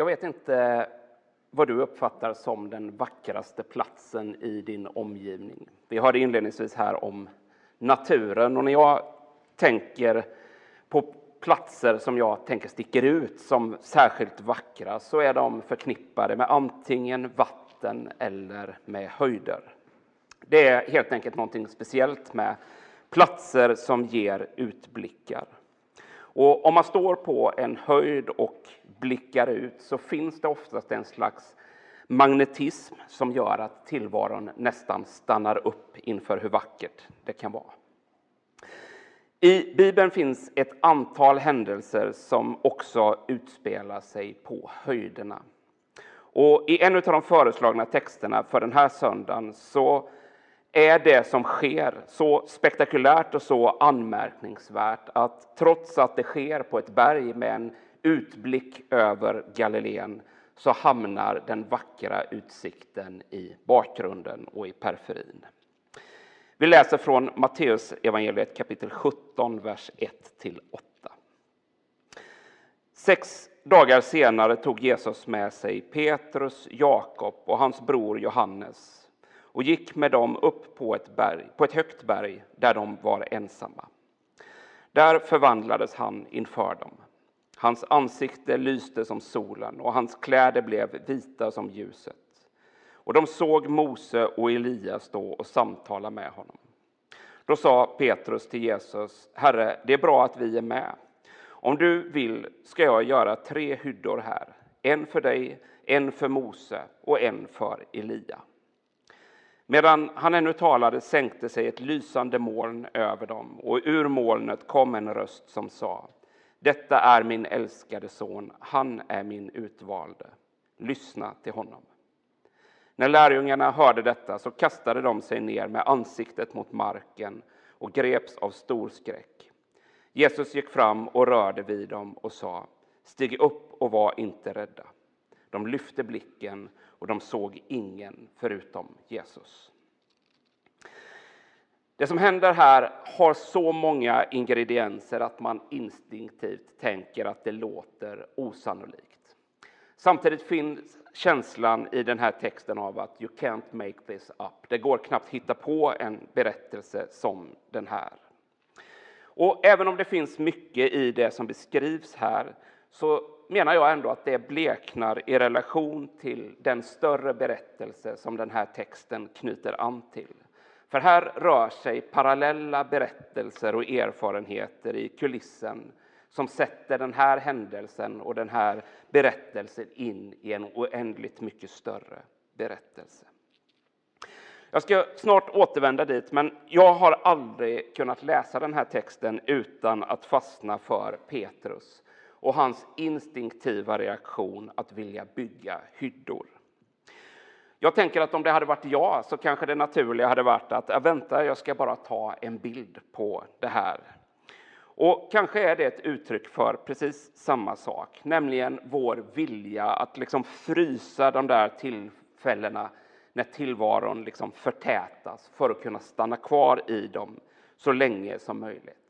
Jag vet inte vad du uppfattar som den vackraste platsen i din omgivning. Vi hörde inledningsvis här om naturen och när jag tänker på platser som jag tänker sticker ut som särskilt vackra så är de förknippade med antingen vatten eller med höjder. Det är helt enkelt någonting speciellt med platser som ger utblickar. Och om man står på en höjd och blickar ut så finns det oftast en slags magnetism som gör att tillvaron nästan stannar upp inför hur vackert det kan vara. I Bibeln finns ett antal händelser som också utspelar sig på höjderna. Och I en av de föreslagna texterna för den här söndagen så är det som sker så spektakulärt och så anmärkningsvärt att trots att det sker på ett berg med en utblick över Galileen så hamnar den vackra utsikten i bakgrunden och i periferin. Vi läser från Matteus evangeliet kapitel 17, vers 1-8. Sex dagar senare tog Jesus med sig Petrus, Jakob och hans bror Johannes och gick med dem upp på ett, berg, på ett högt berg där de var ensamma. Där förvandlades han inför dem. Hans ansikte lyste som solen och hans kläder blev vita som ljuset. Och de såg Mose och Elias stå och samtala med honom. Då sa Petrus till Jesus, Herre, det är bra att vi är med. Om du vill ska jag göra tre hyddor här, en för dig, en för Mose och en för Elia. Medan han ännu talade sänkte sig ett lysande moln över dem och ur molnet kom en röst som sa Detta är min älskade son, han är min utvalde. Lyssna till honom. När lärjungarna hörde detta så kastade de sig ner med ansiktet mot marken och greps av stor skräck. Jesus gick fram och rörde vid dem och sa Stig upp och var inte rädda. De lyfte blicken och de såg ingen förutom Jesus. Det som händer här har så många ingredienser att man instinktivt tänker att det låter osannolikt. Samtidigt finns känslan i den här texten av att you can't make this up. Det går knappt hitta på en berättelse som den här. Och även om det finns mycket i det som beskrivs här så menar jag ändå att det bleknar i relation till den större berättelse som den här texten knyter an till. För här rör sig parallella berättelser och erfarenheter i kulissen som sätter den här händelsen och den här berättelsen in i en oändligt mycket större berättelse. Jag ska snart återvända dit, men jag har aldrig kunnat läsa den här texten utan att fastna för Petrus och hans instinktiva reaktion att vilja bygga hyddor. Jag tänker att om det hade varit jag så kanske det naturliga hade varit att vänta, jag ska bara ta en bild på det här och kanske är det ett uttryck för precis samma sak, nämligen vår vilja att liksom frysa de där tillfällena när tillvaron liksom förtätas för att kunna stanna kvar i dem så länge som möjligt.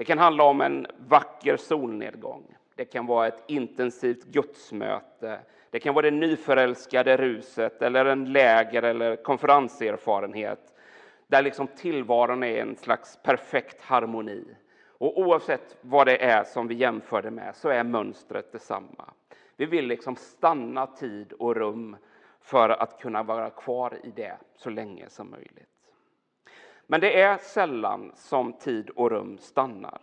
Det kan handla om en vacker solnedgång. Det kan vara ett intensivt gudsmöte. Det kan vara det nyförälskade ruset eller en läger eller konferenserfarenhet där liksom tillvaron är en slags perfekt harmoni. Och oavsett vad det är som vi jämför det med så är mönstret detsamma. Vi vill liksom stanna tid och rum för att kunna vara kvar i det så länge som möjligt. Men det är sällan som tid och rum stannar.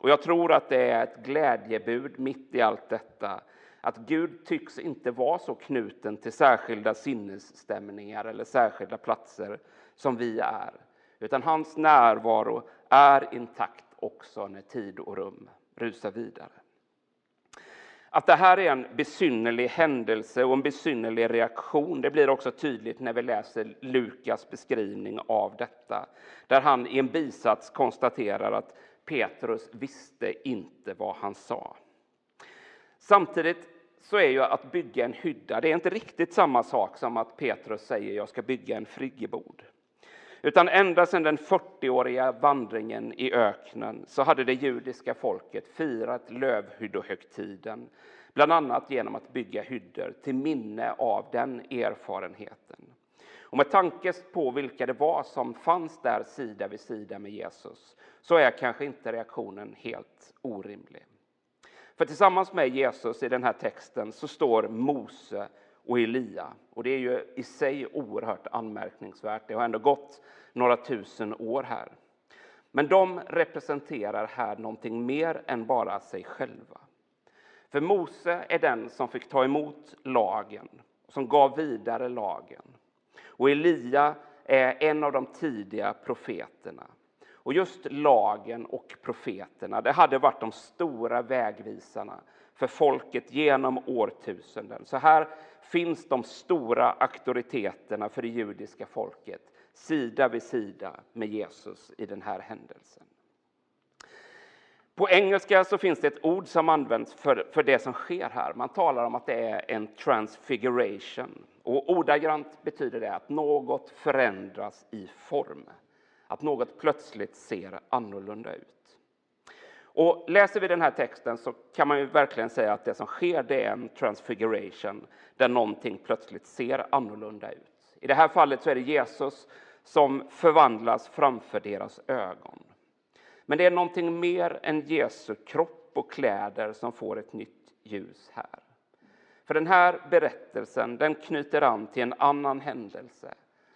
Och jag tror att det är ett glädjebud mitt i allt detta att Gud tycks inte vara så knuten till särskilda sinnesstämningar eller särskilda platser som vi är. Utan hans närvaro är intakt också när tid och rum rusar vidare. Att det här är en besynnerlig händelse och en besynnerlig reaktion det blir också tydligt när vi läser Lukas beskrivning av detta. Där han i en bisats konstaterar att Petrus visste inte vad han sa. Samtidigt så är ju att bygga en hydda det är inte riktigt samma sak som att Petrus säger jag ska bygga en friggebod. Utan ända sedan den 40-åriga vandringen i öknen så hade det judiska folket firat lövhyddohögtiden, bland annat genom att bygga hyddor till minne av den erfarenheten. Och med tanke på vilka det var som fanns där sida vid sida med Jesus så är kanske inte reaktionen helt orimlig. För tillsammans med Jesus i den här texten så står Mose och Elia. Och det är ju i sig oerhört anmärkningsvärt. Det har ändå gått några tusen år här. Men de representerar här någonting mer än bara sig själva. För Mose är den som fick ta emot lagen, som gav vidare lagen. Och Elia är en av de tidiga profeterna. Och just lagen och profeterna, det hade varit de stora vägvisarna för folket genom årtusenden. Så här finns de stora auktoriteterna för det judiska folket sida vid sida med Jesus i den här händelsen. På engelska så finns det ett ord som används för, för det som sker här. Man talar om att det är en transfiguration. Och ordagrant betyder det att något förändras i form. Att något plötsligt ser annorlunda ut. Och läser vi den här texten så kan man ju verkligen säga att det som sker det är en transfiguration där någonting plötsligt ser annorlunda ut. I det här fallet så är det Jesus som förvandlas framför deras ögon. Men det är någonting mer än Jesu kropp och kläder som får ett nytt ljus här. För den här berättelsen den knyter an till en annan händelse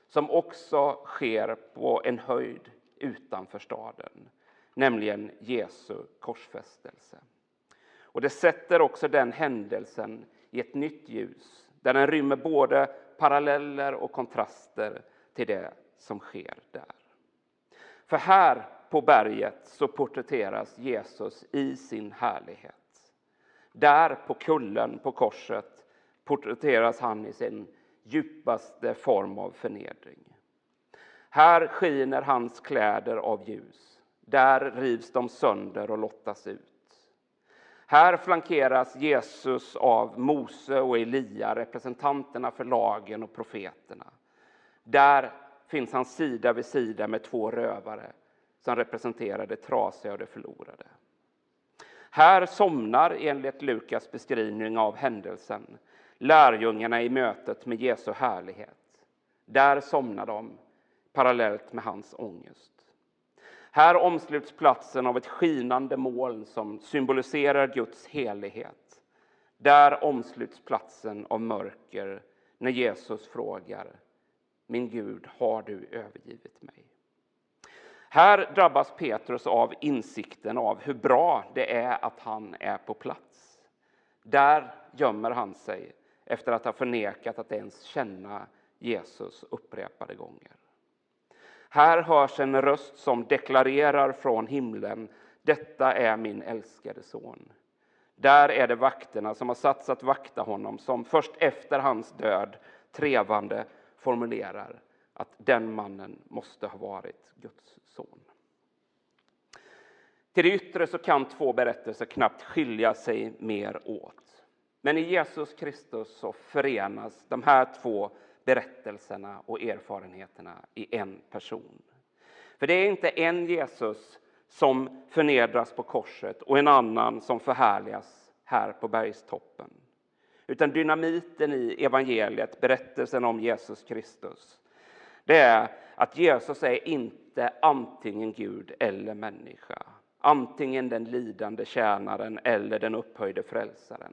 som också sker på en höjd utanför staden, nämligen Jesu korsfästelse. Och det sätter också den händelsen i ett nytt ljus där den rymmer både paralleller och kontraster till det som sker där. För här på berget så porträtteras Jesus i sin härlighet. Där på kullen på korset porträtteras han i sin djupaste form av förnedring. Här skiner hans kläder av ljus. Där rivs de sönder och lottas ut. Här flankeras Jesus av Mose och Elia, representanterna för lagen och profeterna. Där finns han sida vid sida med två rövare som representerar det trasiga och det förlorade. Här somnar, enligt Lukas beskrivning av händelsen, lärjungarna i mötet med Jesu härlighet. Där somnar de parallellt med hans ångest. Här omsluts platsen av ett skinande moln som symboliserar Guds helighet. Där omsluts platsen av mörker när Jesus frågar Min Gud, har du övergivit mig? Här drabbas Petrus av insikten av hur bra det är att han är på plats. Där gömmer han sig efter att ha förnekat att ens känna Jesus upprepade gånger. Här hörs en röst som deklarerar från himlen detta är min älskade son. Där är det vakterna som har satts att vakta honom som först efter hans död trevande formulerar att den mannen måste ha varit Guds son. Till det yttre så kan två berättelser knappt skilja sig mer åt. Men i Jesus Kristus så förenas de här två berättelserna och erfarenheterna i en person. För det är inte en Jesus som förnedras på korset och en annan som förhärligas här på bergstoppen. Utan dynamiten i evangeliet, berättelsen om Jesus Kristus, det är att Jesus är inte antingen Gud eller människa. Antingen den lidande tjänaren eller den upphöjde frälsaren.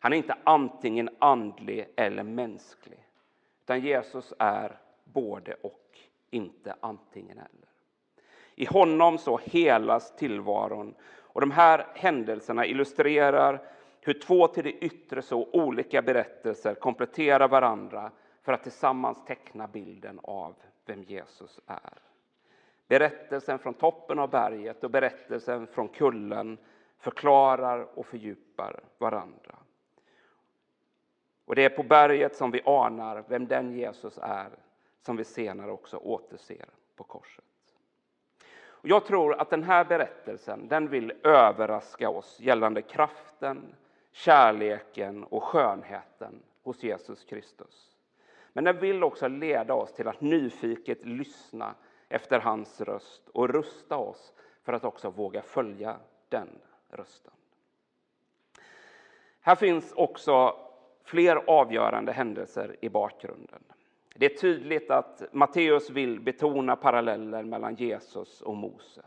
Han är inte antingen andlig eller mänsklig. Utan Jesus är både och, inte antingen eller. I honom så helas tillvaron. Och de här händelserna illustrerar hur två till det yttre så olika berättelser kompletterar varandra för att tillsammans teckna bilden av vem Jesus är. Berättelsen från toppen av berget och berättelsen från kullen förklarar och fördjupar varandra. Och det är på berget som vi anar vem den Jesus är som vi senare också återser på korset. Och jag tror att den här berättelsen den vill överraska oss gällande kraften, kärleken och skönheten hos Jesus Kristus. Men den vill också leda oss till att nyfiket lyssna efter hans röst och rusta oss för att också våga följa den rösten. Här finns också fler avgörande händelser i bakgrunden. Det är tydligt att Matteus vill betona paralleller mellan Jesus och Mose.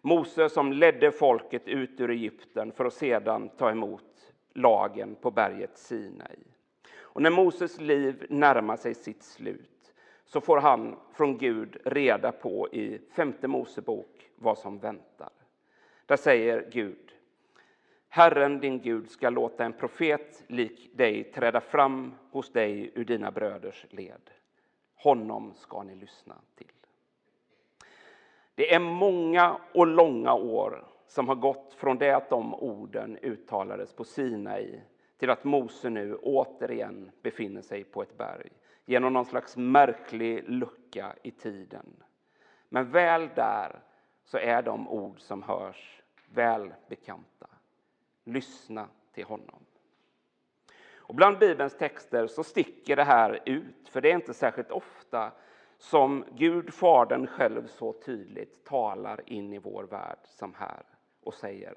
Mose som ledde folket ut ur Egypten för att sedan ta emot lagen på berget Sinai. Och när Moses liv närmar sig sitt slut så får han från Gud reda på i femte Mosebok vad som väntar. Där säger Gud Herren din Gud ska låta en profet lik dig träda fram hos dig ur dina bröders led. Honom ska ni lyssna till. Det är många och långa år som har gått från det att de orden uttalades på Sinai till att Mose nu återigen befinner sig på ett berg genom någon slags märklig lucka i tiden. Men väl där så är de ord som hörs väl bekanta. Lyssna till honom. Och bland Bibelns texter så sticker det här ut, för det är inte särskilt ofta som Gud, Fadern själv så tydligt talar in i vår värld som här och säger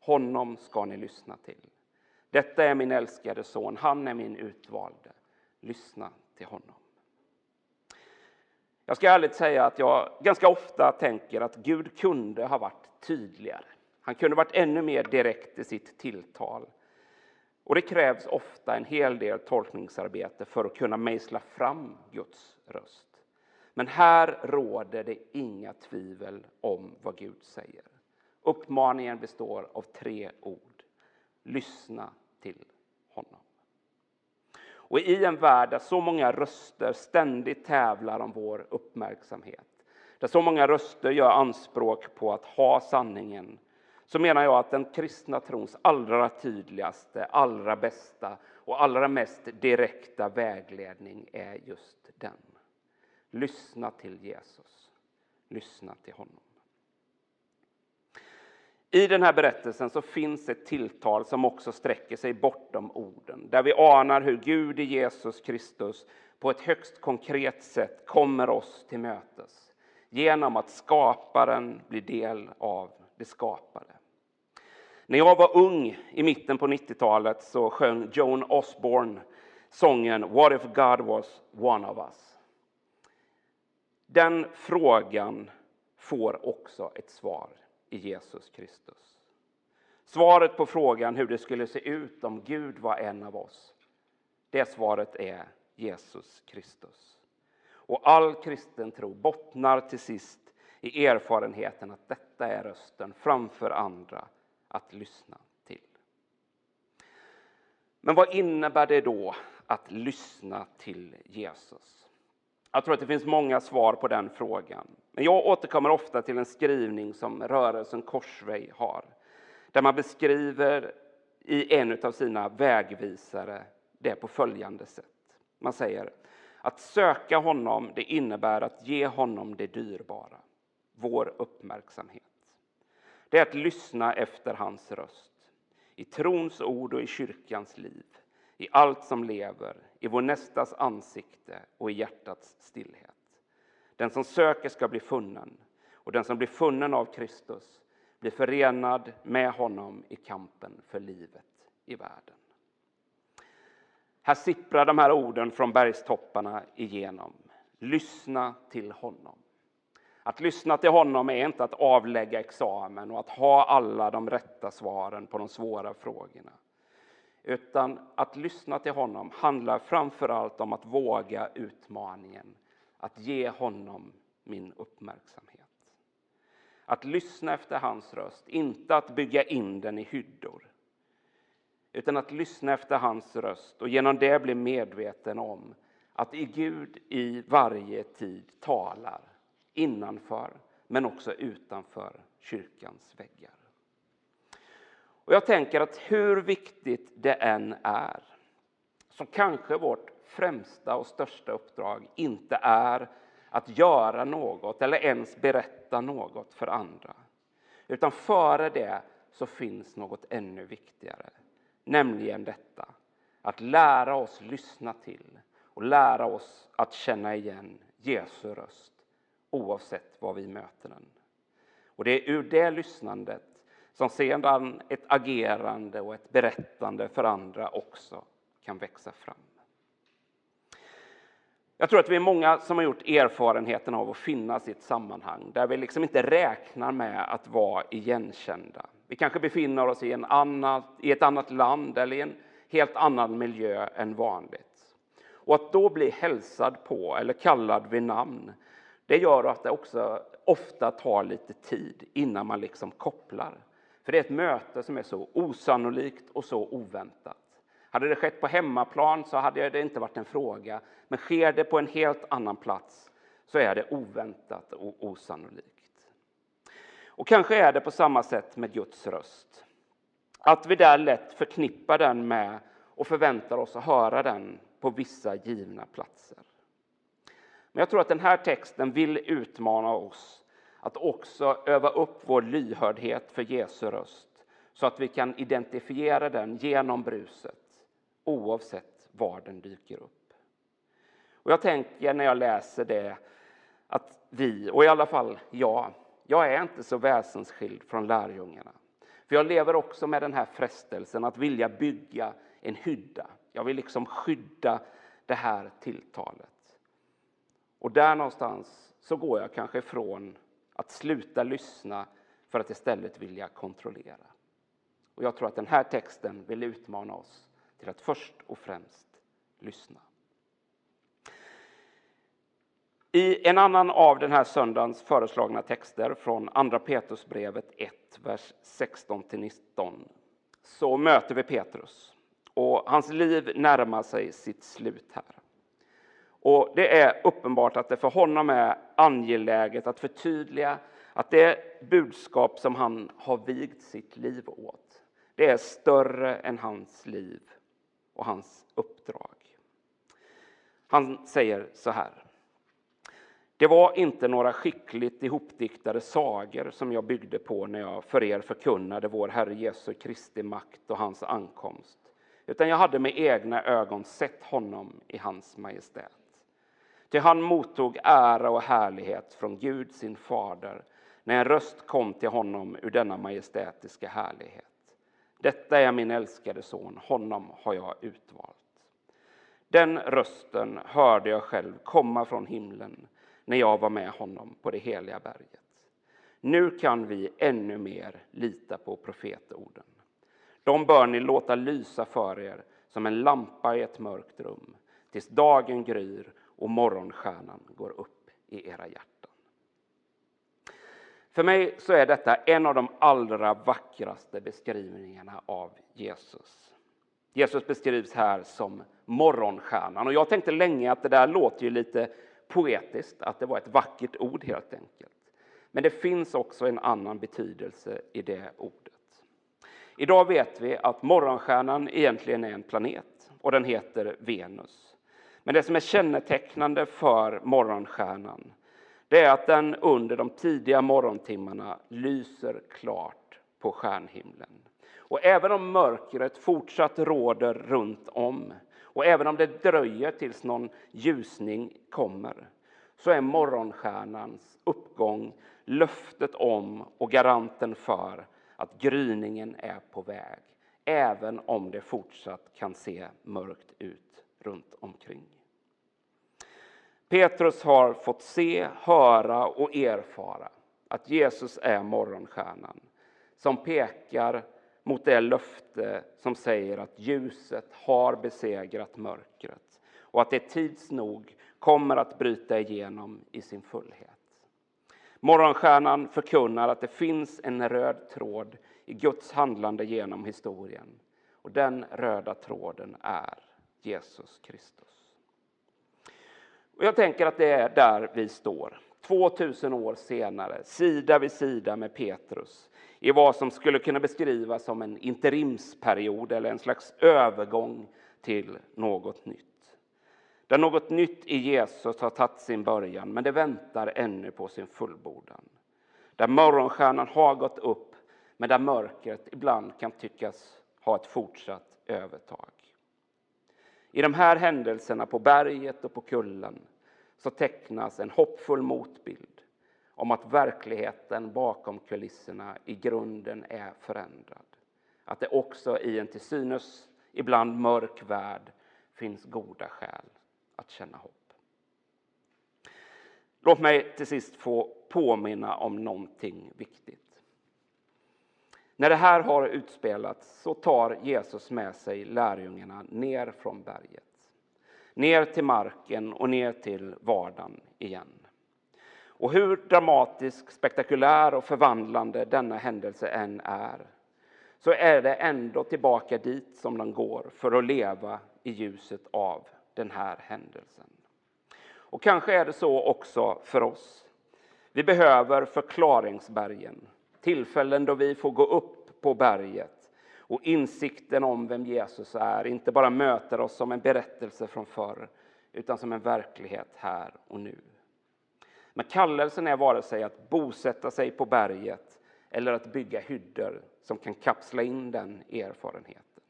honom ska ni lyssna till. Detta är min älskade son, han är min utvalde. Lyssna till honom. Jag ska ärligt säga att jag ganska ofta tänker att Gud kunde ha varit tydligare. Han kunde varit ännu mer direkt i sitt tilltal. Och det krävs ofta en hel del tolkningsarbete för att kunna mejsla fram Guds röst. Men här råder det inga tvivel om vad Gud säger. Uppmaningen består av tre ord. Lyssna till honom. Och i en värld där så många röster ständigt tävlar om vår uppmärksamhet, där så många röster gör anspråk på att ha sanningen, så menar jag att den kristna trons allra tydligaste, allra bästa och allra mest direkta vägledning är just den. Lyssna till Jesus. Lyssna till honom. I den här berättelsen så finns ett tilltal som också sträcker sig bortom orden, där vi anar hur Gud i Jesus Kristus på ett högst konkret sätt kommer oss till mötes genom att skaparen blir del av det skapade. När jag var ung i mitten på 90-talet så sjöng Joan Osborne sången What if God was one of us? Den frågan får också ett svar i Jesus Kristus. Svaret på frågan hur det skulle se ut om Gud var en av oss, det svaret är Jesus Kristus. Och all kristen tro bottnar till sist i erfarenheten att detta är rösten framför andra att lyssna till. Men vad innebär det då att lyssna till Jesus? Jag tror att det finns många svar på den frågan. Men jag återkommer ofta till en skrivning som rörelsen Korsväg har. Där man beskriver i en av sina vägvisare det på följande sätt. Man säger att söka honom, det innebär att ge honom det dyrbara, vår uppmärksamhet. Det är att lyssna efter hans röst, i trons ord och i kyrkans liv, i allt som lever, i vår nästas ansikte och i hjärtats stillhet. Den som söker ska bli funnen, och den som blir funnen av Kristus blir förenad med honom i kampen för livet i världen. Här sipprar de här orden från bergstopparna igenom. Lyssna till honom. Att lyssna till honom är inte att avlägga examen och att ha alla de rätta svaren på de svåra frågorna. Utan att lyssna till honom handlar framför allt om att våga utmaningen att ge honom min uppmärksamhet. Att lyssna efter hans röst, inte att bygga in den i hyddor. Utan att lyssna efter hans röst och genom det bli medveten om att i Gud i varje tid talar innanför men också utanför kyrkans väggar. Och jag tänker att hur viktigt det än är så kanske vårt främsta och största uppdrag inte är att göra något eller ens berätta något för andra. Utan före det så finns något ännu viktigare, nämligen detta att lära oss lyssna till och lära oss att känna igen Jesu röst oavsett var vi möter den. Och det är ur det lyssnandet som sedan ett agerande och ett berättande för andra också kan växa fram. Jag tror att vi är många som har gjort erfarenheten av att finnas i ett sammanhang där vi liksom inte räknar med att vara igenkända. Vi kanske befinner oss i, en annat, i ett annat land eller i en helt annan miljö än vanligt. Och att då bli hälsad på eller kallad vid namn, det gör att det också ofta tar lite tid innan man liksom kopplar. För det är ett möte som är så osannolikt och så oväntat. Hade det skett på hemmaplan så hade det inte varit en fråga. Men sker det på en helt annan plats så är det oväntat och osannolikt. Och kanske är det på samma sätt med Guds röst. Att vi där lätt förknippar den med och förväntar oss att höra den på vissa givna platser. Men jag tror att den här texten vill utmana oss att också öva upp vår lyhördhet för Jesu röst så att vi kan identifiera den genom bruset oavsett var den dyker upp. Och jag tänker när jag läser det att vi, och i alla fall jag, jag är inte så väsensskild från lärjungarna. För jag lever också med den här frestelsen att vilja bygga en hydda. Jag vill liksom skydda det här tilltalet. Och där någonstans så går jag kanske ifrån att sluta lyssna för att istället vilja kontrollera. Och jag tror att den här texten vill utmana oss till att först och främst lyssna. I en annan av den här söndagens föreslagna texter från Andra Petrusbrevet 1, vers 16-19 så möter vi Petrus. Och hans liv närmar sig sitt slut här. Och det är uppenbart att det för honom är angeläget att förtydliga att det budskap som han har vigt sitt liv åt, det är större än hans liv och hans uppdrag. Han säger så här. Det var inte några skickligt ihopdiktade sagor som jag byggde på när jag för er förkunnade vår Herre Jesu Kristi makt och hans ankomst, utan jag hade med egna ögon sett honom i hans majestät. Till han mottog ära och härlighet från Gud, sin fader, när en röst kom till honom ur denna majestätiska härlighet. Detta är min älskade son, honom har jag utvalt. Den rösten hörde jag själv komma från himlen när jag var med honom på det heliga berget. Nu kan vi ännu mer lita på profetorden. De bör ni låta lysa för er som en lampa i ett mörkt rum tills dagen gryr och morgonstjärnan går upp i era hjärtan. För mig så är detta en av de allra vackraste beskrivningarna av Jesus. Jesus beskrivs här som morgonstjärnan och jag tänkte länge att det där låter ju lite poetiskt, att det var ett vackert ord helt enkelt. Men det finns också en annan betydelse i det ordet. Idag vet vi att morgonstjärnan egentligen är en planet och den heter Venus. Men det som är kännetecknande för morgonstjärnan det är att den under de tidiga morgontimmarna lyser klart på stjärnhimlen. Och även om mörkret fortsatt råder runt om och även om det dröjer tills någon ljusning kommer så är morgonstjärnans uppgång löftet om och garanten för att gryningen är på väg även om det fortsatt kan se mörkt ut runt omkring. Petrus har fått se, höra och erfara att Jesus är morgonstjärnan som pekar mot det löfte som säger att ljuset har besegrat mörkret och att det tids nog kommer att bryta igenom i sin fullhet. Morgonstjärnan förkunnar att det finns en röd tråd i Guds handlande genom historien och den röda tråden är Jesus Kristus. Och jag tänker att det är där vi står, 2000 år senare, sida vid sida med Petrus i vad som skulle kunna beskrivas som en interimsperiod eller en slags övergång till något nytt. Där något nytt i Jesus har tagit sin början, men det väntar ännu på sin fullbordan. Där morgonstjärnan har gått upp, men där mörkret ibland kan tyckas ha ett fortsatt övertag. I de här händelserna på berget och på kullen så tecknas en hoppfull motbild om att verkligheten bakom kulisserna i grunden är förändrad. Att det också i en till synes ibland mörk värld finns goda skäl att känna hopp. Låt mig till sist få påminna om någonting viktigt. När det här har utspelats så tar Jesus med sig lärjungarna ner från berget. Ner till marken och ner till vardagen igen. Och hur dramatisk, spektakulär och förvandlande denna händelse än är så är det ändå tillbaka dit som de går för att leva i ljuset av den här händelsen. Och kanske är det så också för oss. Vi behöver förklaringsbergen, tillfällen då vi får gå upp på berget och insikten om vem Jesus är inte bara möter oss som en berättelse från förr utan som en verklighet här och nu. Men kallelsen är vare sig att bosätta sig på berget eller att bygga hyddor som kan kapsla in den erfarenheten.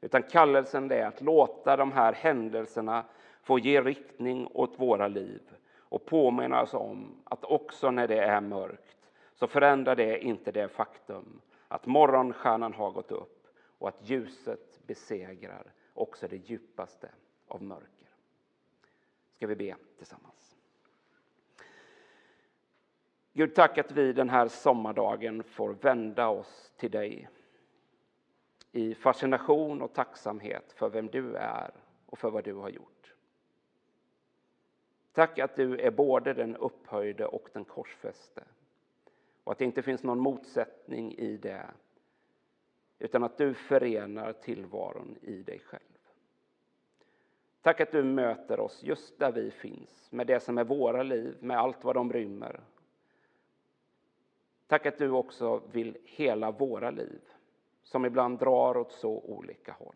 Utan kallelsen är att låta de här händelserna få ge riktning åt våra liv och påminna oss om att också när det är mörkt så förändrar det inte det faktum att morgonstjärnan har gått upp och att ljuset besegrar också det djupaste av mörker. Ska vi be tillsammans. Gud, tack att vi den här sommardagen får vända oss till dig i fascination och tacksamhet för vem du är och för vad du har gjort. Tack att du är både den upphöjde och den korsfäste och att det inte finns någon motsättning i det utan att du förenar tillvaron i dig själv. Tack att du möter oss just där vi finns med det som är våra liv, med allt vad de rymmer Tack att du också vill hela våra liv, som ibland drar åt så olika håll.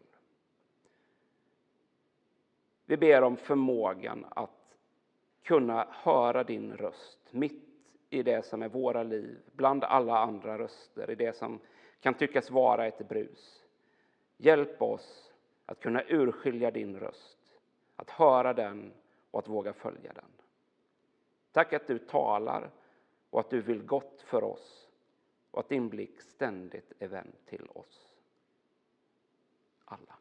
Vi ber om förmågan att kunna höra din röst mitt i det som är våra liv, bland alla andra röster, i det som kan tyckas vara ett brus. Hjälp oss att kunna urskilja din röst, att höra den och att våga följa den. Tack att du talar och att du vill gott för oss och att din blick ständigt är vänd till oss alla.